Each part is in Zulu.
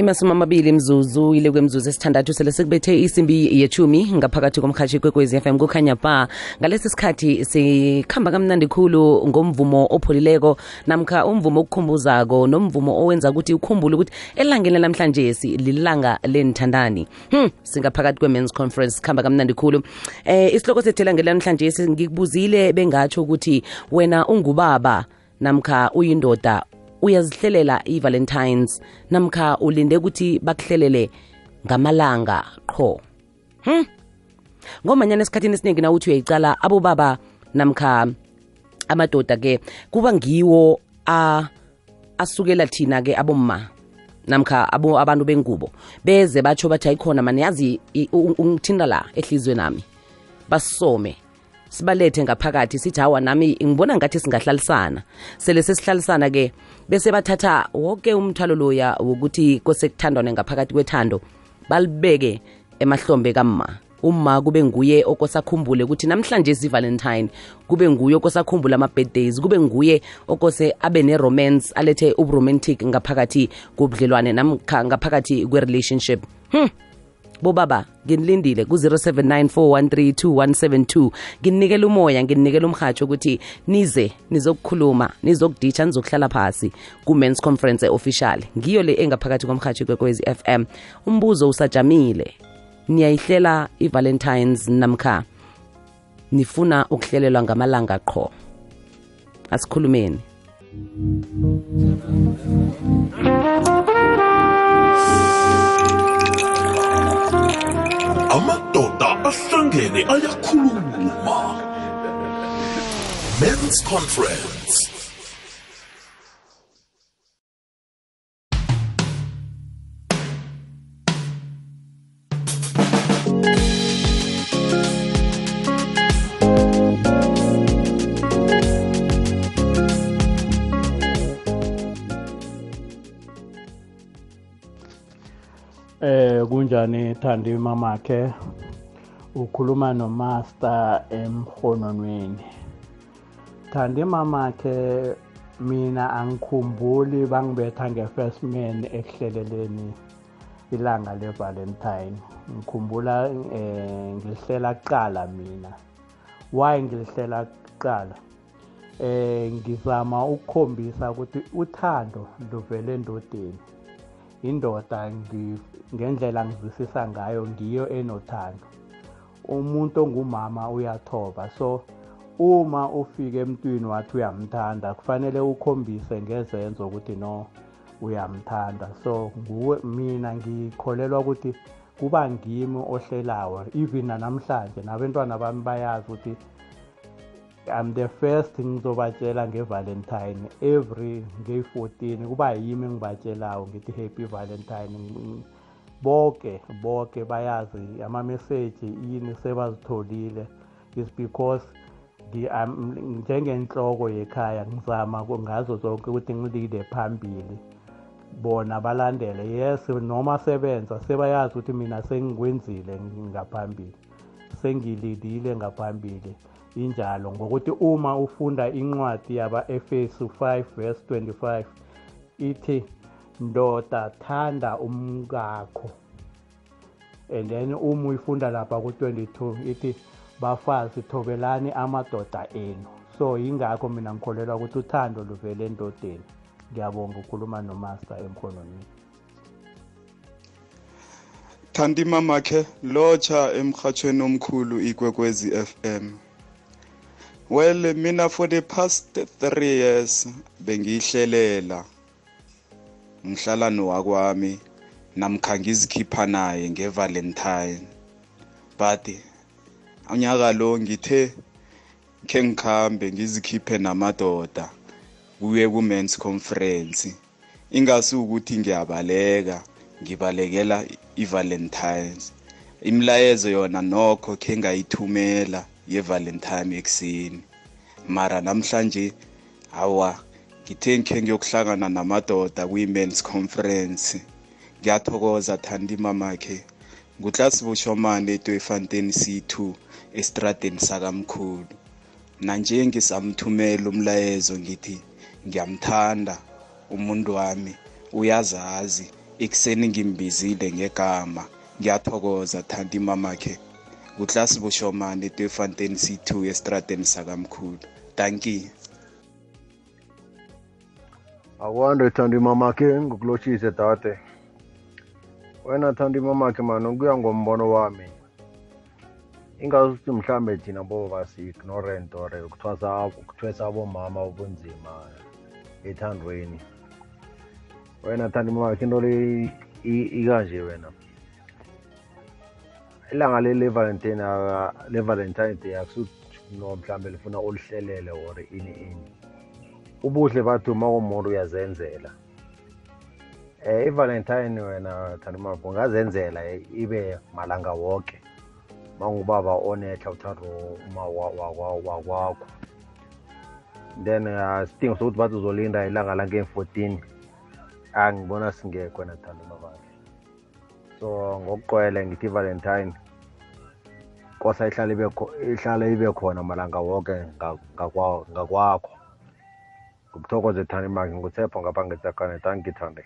imasumi amabili mzuzu ile kwemzuzu esithandathu sele sekubethe isimbi yechumi ngaphakathi komkhashi kwekwezi FM kukhanya ba ngalesi sikhathi sikhamba kamnandi khulu ngomvumo opholileko namkha umvumo okukhumbuzako nomvumo owenza ukuthi ukhumbule ukuthi elangeni namhlanje lilanga lenithandani hmm singaphakathi kwe-men's conference sikhamba kamnandi khulu. Eh isihloko sethu elangeni namhlanje ngikubuzile bengatsho ukuthi wena ungubaba namkha uyindoda uyazihlelela i-valentines namkha ulinde ukuthi bakuhlelele ngamalanga qho. Hm ngomanyana esikhathini esiningi nawuthi uyayicala abobaba namkha amadoda ke kuba ngiwo asukela thina ke abomma namkha abo abantu bengubo. Beze batsho bathi ayikhona mane yazi ungithinda la ehlizwe nami basome sibalethe ngaphakathi sithi hawa nami ngibona ngathi singahlalisana. Sele sesihlalisana ke bese bathatha wonke umthwalo loya wokuthi kosekuthandwane ngaphakathi kwethando balibeke emahlombe kamma. Uma kube nguye okosakhumbule ukuthi namhlanje si-valentine kube nguye okosakhumbule ama-birthdays kube nguye okose abe ne-romance alethe uburomantic ngaphakathi kobudlelwane namkha ngaphakathi kwe-relationship. Hmm. Bobaba nginilindile ku-0794132172 nginikela umoya nginikela umhatsho ukuthi nize nizokukhuluma nizokuditsha nizokuhlala phasi ku-men's conference official ngiyo le engaphakathi komhatsho kwekwezi FM umbuzo usajamile. Niyayihlela i-valentines namkha nifuna ukuhlelelwa ngamalanga qho? Asikhulumeni. Ahlangene ayakhuluma. Men's conference. Eh kunjani Thandi mamakhe ukhuluma nomaster emhononweni. Thandi mamakhe mina angikhumbuli bangibetha nge-first man ekuhleleleni ilanga le-valentine. Ngikhumbula eh ngilihlela kuqala mina. Why ngilihlela kuqala? Eh ngizama ukukhombisa ukuthi uthando luvele endodeni. Indoda ngendlela ngizwisisa ngayo ngiyo enothando. Umuntu ongumama uyathoba. So uma ufika emntwini wathi uyamthanda kufanele ukhombise ngezenzo ukuthi no uyamthanda. So nguwe mina ngikholelwa ukuthi kuba ngimi ohlelayo. Even namhlanje nabantwana bami bayazi ukuthi I'm the first ngizobatshela ngevalentine. Every ngeyi-14 kuba yimi engibatshelayo ngithi happy valentine. Bonke bonke bayazi ama-message yini sebazitholile. Is because njengenhloko yekhaya ngizama ngazo zonke ukuthi ngilide phambili. Bona balandele yes noma sebenza sebayazi ukuthi mina sengikwenzile ngaphambili. Sengilidile ngaphambili. Injalo ngokuthi uma ufunda incwadi yaba-efesu 5 verse 25 ithi ndoda thanda umkakho. And then uma uyifunda lapha ku-22 ithi bafazi thobelani amadoda enu. So yingakho mina ngikholelwa ukuthi uthando luvele endodeni. Ngiyabonga ukhuluma nomaster emkhononweni thandi mamakhe lotsha emhathweni omkhulu ikwekwezi FM well mina for the past 3 years bengiyihlelela ngihlala nowakwami namkha ngizikhipha naye ngevalentine. But unyaka lo ngithe khe ngikhambe ngizikhiphe namadoda kuye ku-men's conference. Ingasi ukuthi ngiyabaleka ngibalekela i-valentines imilayezo yona nokho khe ngayithumela ye-valentine ekuseni. Mara namhlanje hawa ngithe ngikhe ngiyokuhlangana namadoda kwi-men's conference. Ngiyathokoza thandi mamakhe. Ngutlasibushomane etoyifanteni c2 estradeni sakamkhulu. Nanje ngisamthumela umlayezo ngithi ngiyamthanda umuntu wami uyazazi ikuseni ngimbizile ngegama. Ngiyathokoza thandi mamakhe. Uklasi bushomane tefontein c2 estradeni sakamkhulu. Danki akwande tandi mamake ngukulotshise tate. Wena thandi mamake mani ngombono wami. Ingasuthi mhlambe thina boba si-ignorant or ukuthwesa kuthwesa abomama ubunzima ethandweni. Wena thandi mamake into le ikanje wena? Ilanga le le-valentine le-valentine day akusuthi no mhlambe lifuna ulihlelele or ini ini ubuhle bathi uma umuntu uyazenzela eh ivalentine wena thandimapho ungazenzela eh, ibe malanga wonke mangubaba onehla uthando uma wa- wa- wa- wakwakho then uh, sidingo sokuthi bathi uzolinda ilanga lange-14 angibona singekho wena thandimabakhe so ngokuqwele ngithi ivalentine kosa ihlala ibe kho- ihlala ibe khona malanga wonke nga- ngakwa- ngakwakho ngukuthokoze thani maki ngutsepho ngapha ngetsakane tangithande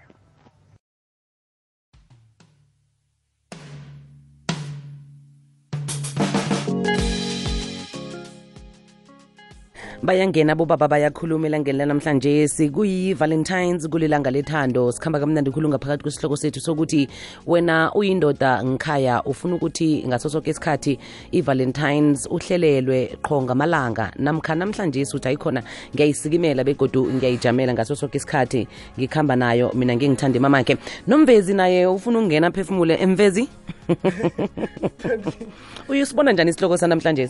bayangena bobaba bayakhuluma elangeni lanamhlanje. Sikuyi-valentines kulilanga lethando. Sikhamba kamnandi khulu ngaphakathi kwesihloko sethu sokuthi wena uyindoda ngikhaya ufuna ukuthi ngaso sonke isikhathi i-valentines uhlelelwe qho ngamalanga. Namkha namhlanje uthi ayikhona ngiyayisikimela begodu ngiyayijamela ngaso sonke isikhathi. Ngikhamba nayo mina ngingithanda mamakhe nomvezi naye ufuna ukungena phefumule emvezi uyusibona njani isihloko sanamhlanje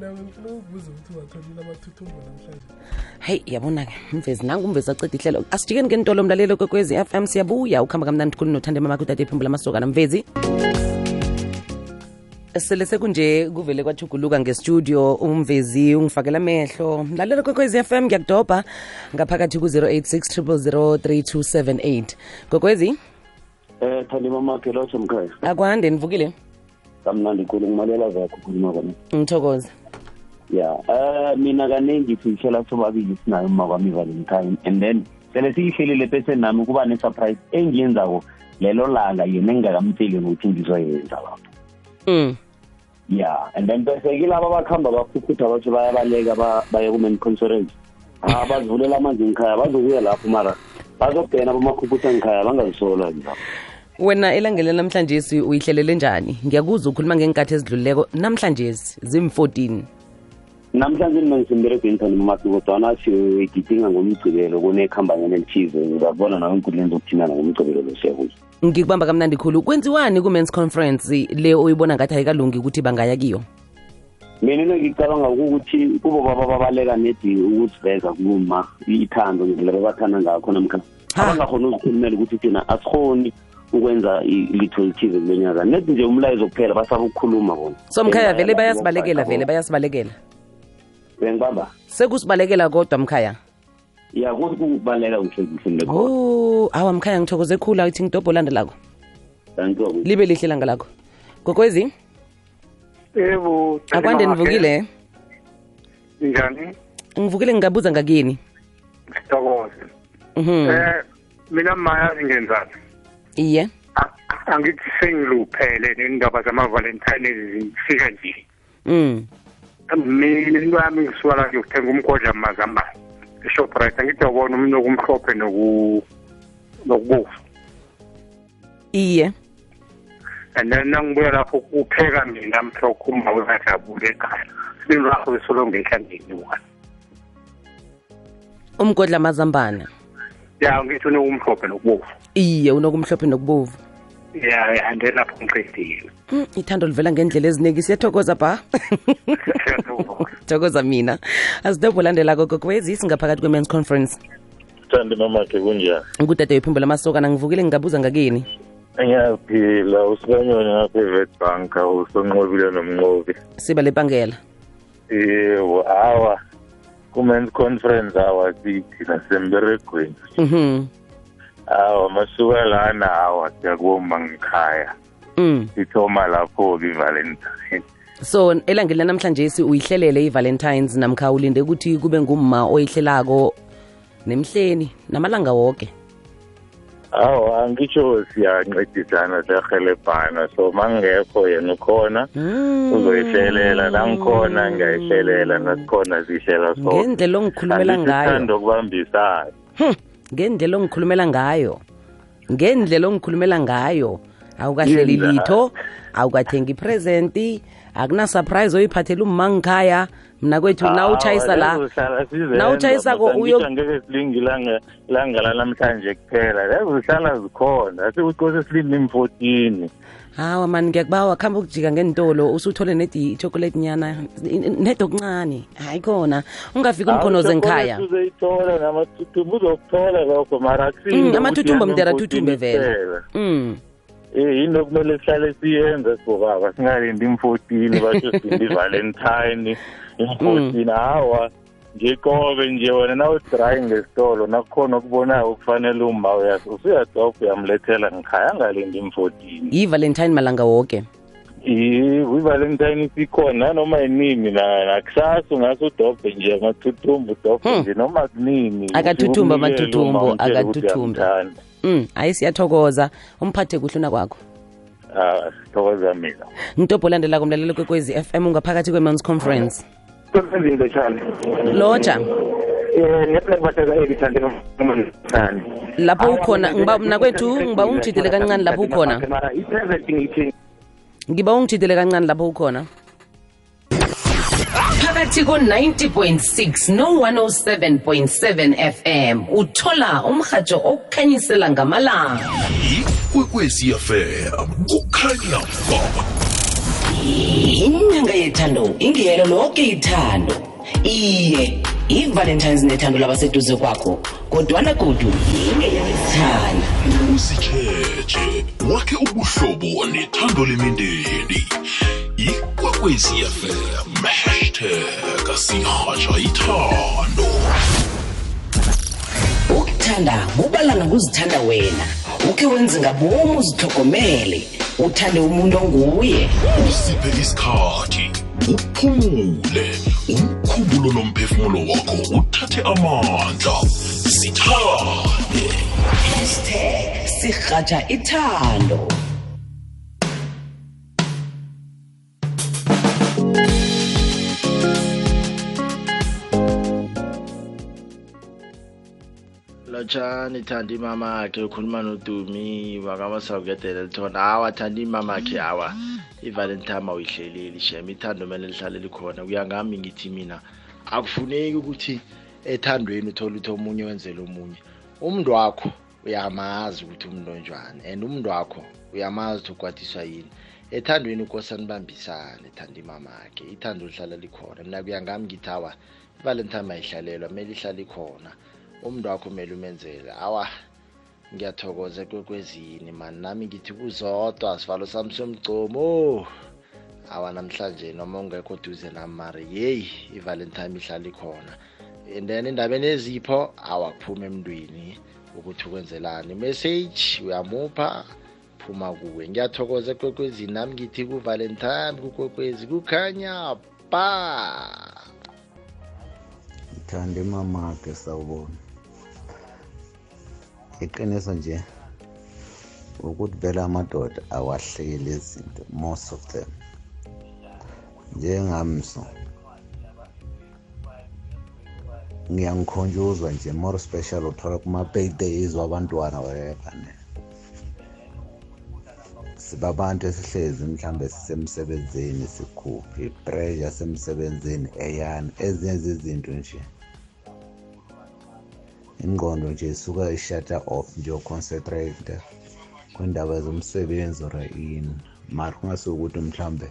nawe ngifuna ukubuza ukuthi watholile amathuthumbo namhlanje hayi yabona-ke mvezi nangu umvezi aceda ihlelo. Asijikeni ngentolo mlalelo kwekwezi FM siyabuya. Ukuhamba kamnandi khulu nothande mama udade ephumbula amasokana mvezi. Sele sekunje kuvele kwathuguluka ngestudio umvezi ungifakela amehlo. Mlalelo kwekwezi FM ngiyakudobha. Ngaphakathi ku-086 3278 kokwezi Eh thandi mamakhe lotsho mkhaya akwande nivukile kamnandi khulu ngumalela zakho khuluma kona ngithokoza ya eh mina kaningi siyihlela sobabili sinayo uma kwami valentine and then sele siyihlelile bese nami kuba ne-surprise engiyenzako lelo langa yena engingakamtsheli nokuthi ngizoyenza lapho. Mm. ya and then bese kilaba abakuhamba baphuphutha batsho bayabaleka ba- baye ku-main conference. Ah bazivulela amanzi ngikhaya bazokuya lapho mara bazokugena bomakhuphutha ngikhaya bangazisola lapho. Wena elangeni namhlanje uyihlelele njani? Ngiyakuzwa ukhuluma ngenkathi ezidlulileko namhlanje zim-14 namhlanje mina ngisemberegweni thani mamasi kodwana sigidinga ngomgcibelo kunekhambanyana elithize. Ngiyabona nawe enkundleni zokuthintana ngomgcibelo lo siyabuza ngikubamba kamnandi khulu. Kwenziwani ku-mans conference le oyibona ngathi ayikalungi ukuthi bangaya kiyo? Mina into ngicabanga ukuthi kubo baba babaleka nedi ukusiveza kuma ithando ngendlela babathanda ngakho namkha Ha. abangakhona uzikhulumela ukuthi thina asikhoni ukwenza i- litho elithize kule nyaka nedi nje umlayezo kuphela basaba ukukhuluma bona. So mkhaya vele bayasibalekela vele bayasibalekela. Bengibamba. Sekusibalekela kodwa mkhaya? Ya kuthi kubaleka kuhle kuhle lekho o awa mkhaya ngithokoze khulu. Athi ngidobho olandelako thank you libe lihle ilanga lakho. Gokwezi Yebo. akwande nivukile Njani? ngivukile ngingabuza ngakini. Sithokoze. Mhm. Eh mina maya ngenzani? Iye A- Angithi sengiluphele nendaba zama Valentine zifika nje. mm Mina into yami ngisuka la ngiyokuthenga umgodla mazamba. eShoprite angithi yabona umntu okumhlophe noku nokubovu. iye And then nangibuya lapho kupheka mina mhlokho uma uyajabule ekhaya. Sibili lapho besolo ngehlangeni wona. umgodla mazambana Ya ngithi unokumhlophe nokubovu. iye unokumhlophe nokubovu. Ya ande lapho ngiqedile. Mm, ithando livela ngendlela eziningi siyathokoza ba. Siyathokoza. thokoza mina. Asidobho olandelako kokwezi singaphakathi kwe-mans conference. Thandi mamakhe kunjani? Ngudade yephimbo lamasokana ngivukile ngingabuza ngakini. Ngiyaphila usikanyoni ngapha e-vet bank usonqobile nomnqobi. Siba lebangela. Yebo hawa ku-mans conference hawa thina semberegweni mhm hawa masuka lana hawa siyakubomba ngikhaya. Mm. sithoma lapho-ke ivalentine. So elangeni lanamhlanje si uyihlelele i-valentines namkha ulinde ukuthi kube ngumma oyihlelako nemhleni namalanga woke? Awu angitsho siyancedisana siyahelebhana so mangekho yena ukhona Mm. uzoyihlelela. Nangikhona ngiyayihlelela. Nasikhona zihlela so ngendlela ongikhulumela ngayo. sithanda ukubambisana ngendlela ongikhulumela ngayo. Ngendlela ongikhulumela ngayo. Awukahleli litho awukathengi ipresenti akuna-surprise oyiphathela umangikhaya mna kwethu na utshayisa la. na utshayisako uyo ngeke silingi langa lanamhlanje kuphela. Lezo zihlala zikhona sekucose silinde im-fourteen hawa mani ngiyakubawa. Khamba ukujika ngentolo usuthole nedi chocolate nyana nedo okuncane hayi khona ungafika umkhono ngikhaya uzoyithola namathuthumbo uzokuthola lokho mara akusini amathuthumbo mdera thuthumbe vele. mm. Eh yini okumele sihlale siyenza sibobaba singalindi im-fourteen basho silinde i-valentine. Im-fourteen hawa nje qobe nje wena nawudrayi ngesitolo nakukhona okubonayo okufanele uma uyas usuyadobha uyamlethela ngikhaya angalindi im-fourteen yi-valentine malanga woke? Kwi-valentine sikhona nanoma yinini na- nakusasa ungase udobhe nje amathuthumbo udobhe nje noma kunini. Akathuthumbe Ufike umyele amathuthumbo, uma mm hayi siyathokoza. Umphathe kuhle una kwakho uh, ah, sithokoza mina. Ngitobho olandela kumlalelo kwekwezi f m ungaphakathi kwe-mon's conference. Kwezinto tshani lapho ukhona ngiba mna kwethu ngiba ungijidele kancane lapho ukhona? Ngiba ungijidele kancane lapho ukhona? Phakathi ko-90.6 no-107.7 fm uthola umrhatsho okukhanyisela ngamalanga. Ikwekwezi fm kukhanya ba inyanga yethando ingelo lonke ithando. Iye i-valentines nethando labaseduze kwakho kodwana godu ingeyesithando uzitsheje wakhe ubuhlobo nethando lemindeni. Ikwekwezi fm hashtag ithando. Ukuthanda kubala nokuzithanda wena ukhe wenze ngabomu uzihlogomele uthande umuntu onguye. Usiphe isikhathi uphumule umkhumbulo lomphefumulo wakho uthathe amandla sithande. Hashtag sirhatsha ithando lotshani thanda imama yakhe ukhuluma nodumi wakamasawugedele lithona hawa thanda imama yakhe hawa ivalentine awuyihleleli shem. Ithando mele lihlale likhona. Kuya ngami ngithi mina akufuneki ukuthi ethandweni uthole ukuthi omunye wenzele omunye. Umntu wakho uyamazi ukuthi umntu onjani and umntu wakho uyamazi ukuthi ukwatiswa yini. Ethandweni ukosa nibambisane thanda imama yakhe ithando lihlala likhona. Mina kuya ngami ngithi hawa ivalentine ayihlalelwa kumele ihlale ikhona umntu wakho kumele umenzele. Awa ngiyathokoza ekwekwezini mani. Nami ngithi kuzodwa sivalo sami somgcomo. Awa namhlanje noma ungekho duze nami mari. Yeyi ivalentine ihlala ikhona. And then endabeni ezipho awakuphume emntwini ukuthi ukwenzelani. Message uyamupha phuma kuwe. Ngiyathokoza ekwekwezini. Nami ngithi kuvalentine kukwekwezi kukhanya ba ngithanda imamakhe sawubona iqiniso nje ukuthi vele amadoda awahleli izinto most of them. Njengamso ngiyangikhunjuzwa nje more special uthola kuma-birthdays wabantwana wayekane sibabantu esihlezi mhlambe sisemsebenzini sikhuphe ipressure semsebenzini eyani ezinye zezinto nje. Ingqondo nje isuka ishata off nje uconcentrate kwindaba zomsebenzi or ini mari kungasukuthi mhlambe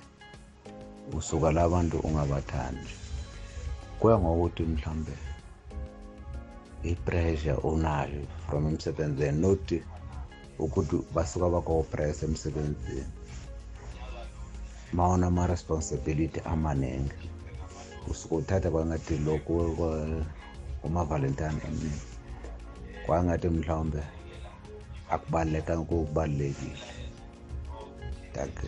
usuka labantu ungabathandi. Kuya ngokuthi mhlambe ipressure unayo from emsebenzini not ukuthi basuka bakopress emsebenzini. Mawona ama-responsibility amaningi usuke uthatha kwangathi lokhu uma-valentine emini. Kwangathi mhlawumbe akubalulekanga kukubalulekile danke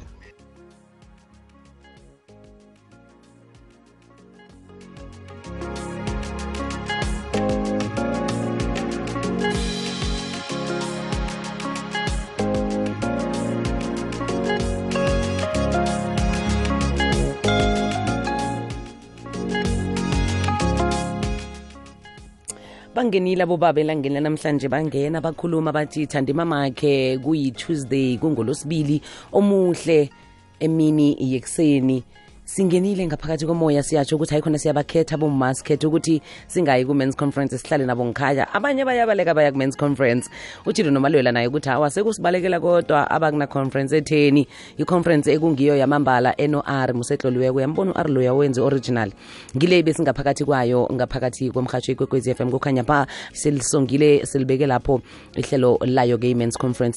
bangenile abobaba elangeni lanamhlanje bangena bakhuluma bathi thandi mamakhe kuyi-tuesday kungolosibili omuhle emini yekuseni singenile ngaphakathi komoya. Siyatsho ukuthi hayi khona siyabakhetha bomma sikhethe ukuthi singayi ku-men's conference sihlale nabo ngikhaya. Abanye bayabaleka baya ku-men's conference. Utshilo nomalwela naye ukuthi hawa sekusibalekela kodwa abakuna-conference etheni. I-conference ekungiyo yamambala eno-r musetloliweko. Yambona u-r loya wenze original. Ngile besingaphakathi kwayo ngaphakathi komhatsho ikwekwezi FM kukhanya ba selisongile silibeke lapho ihlelo layo-ke i-men's conference.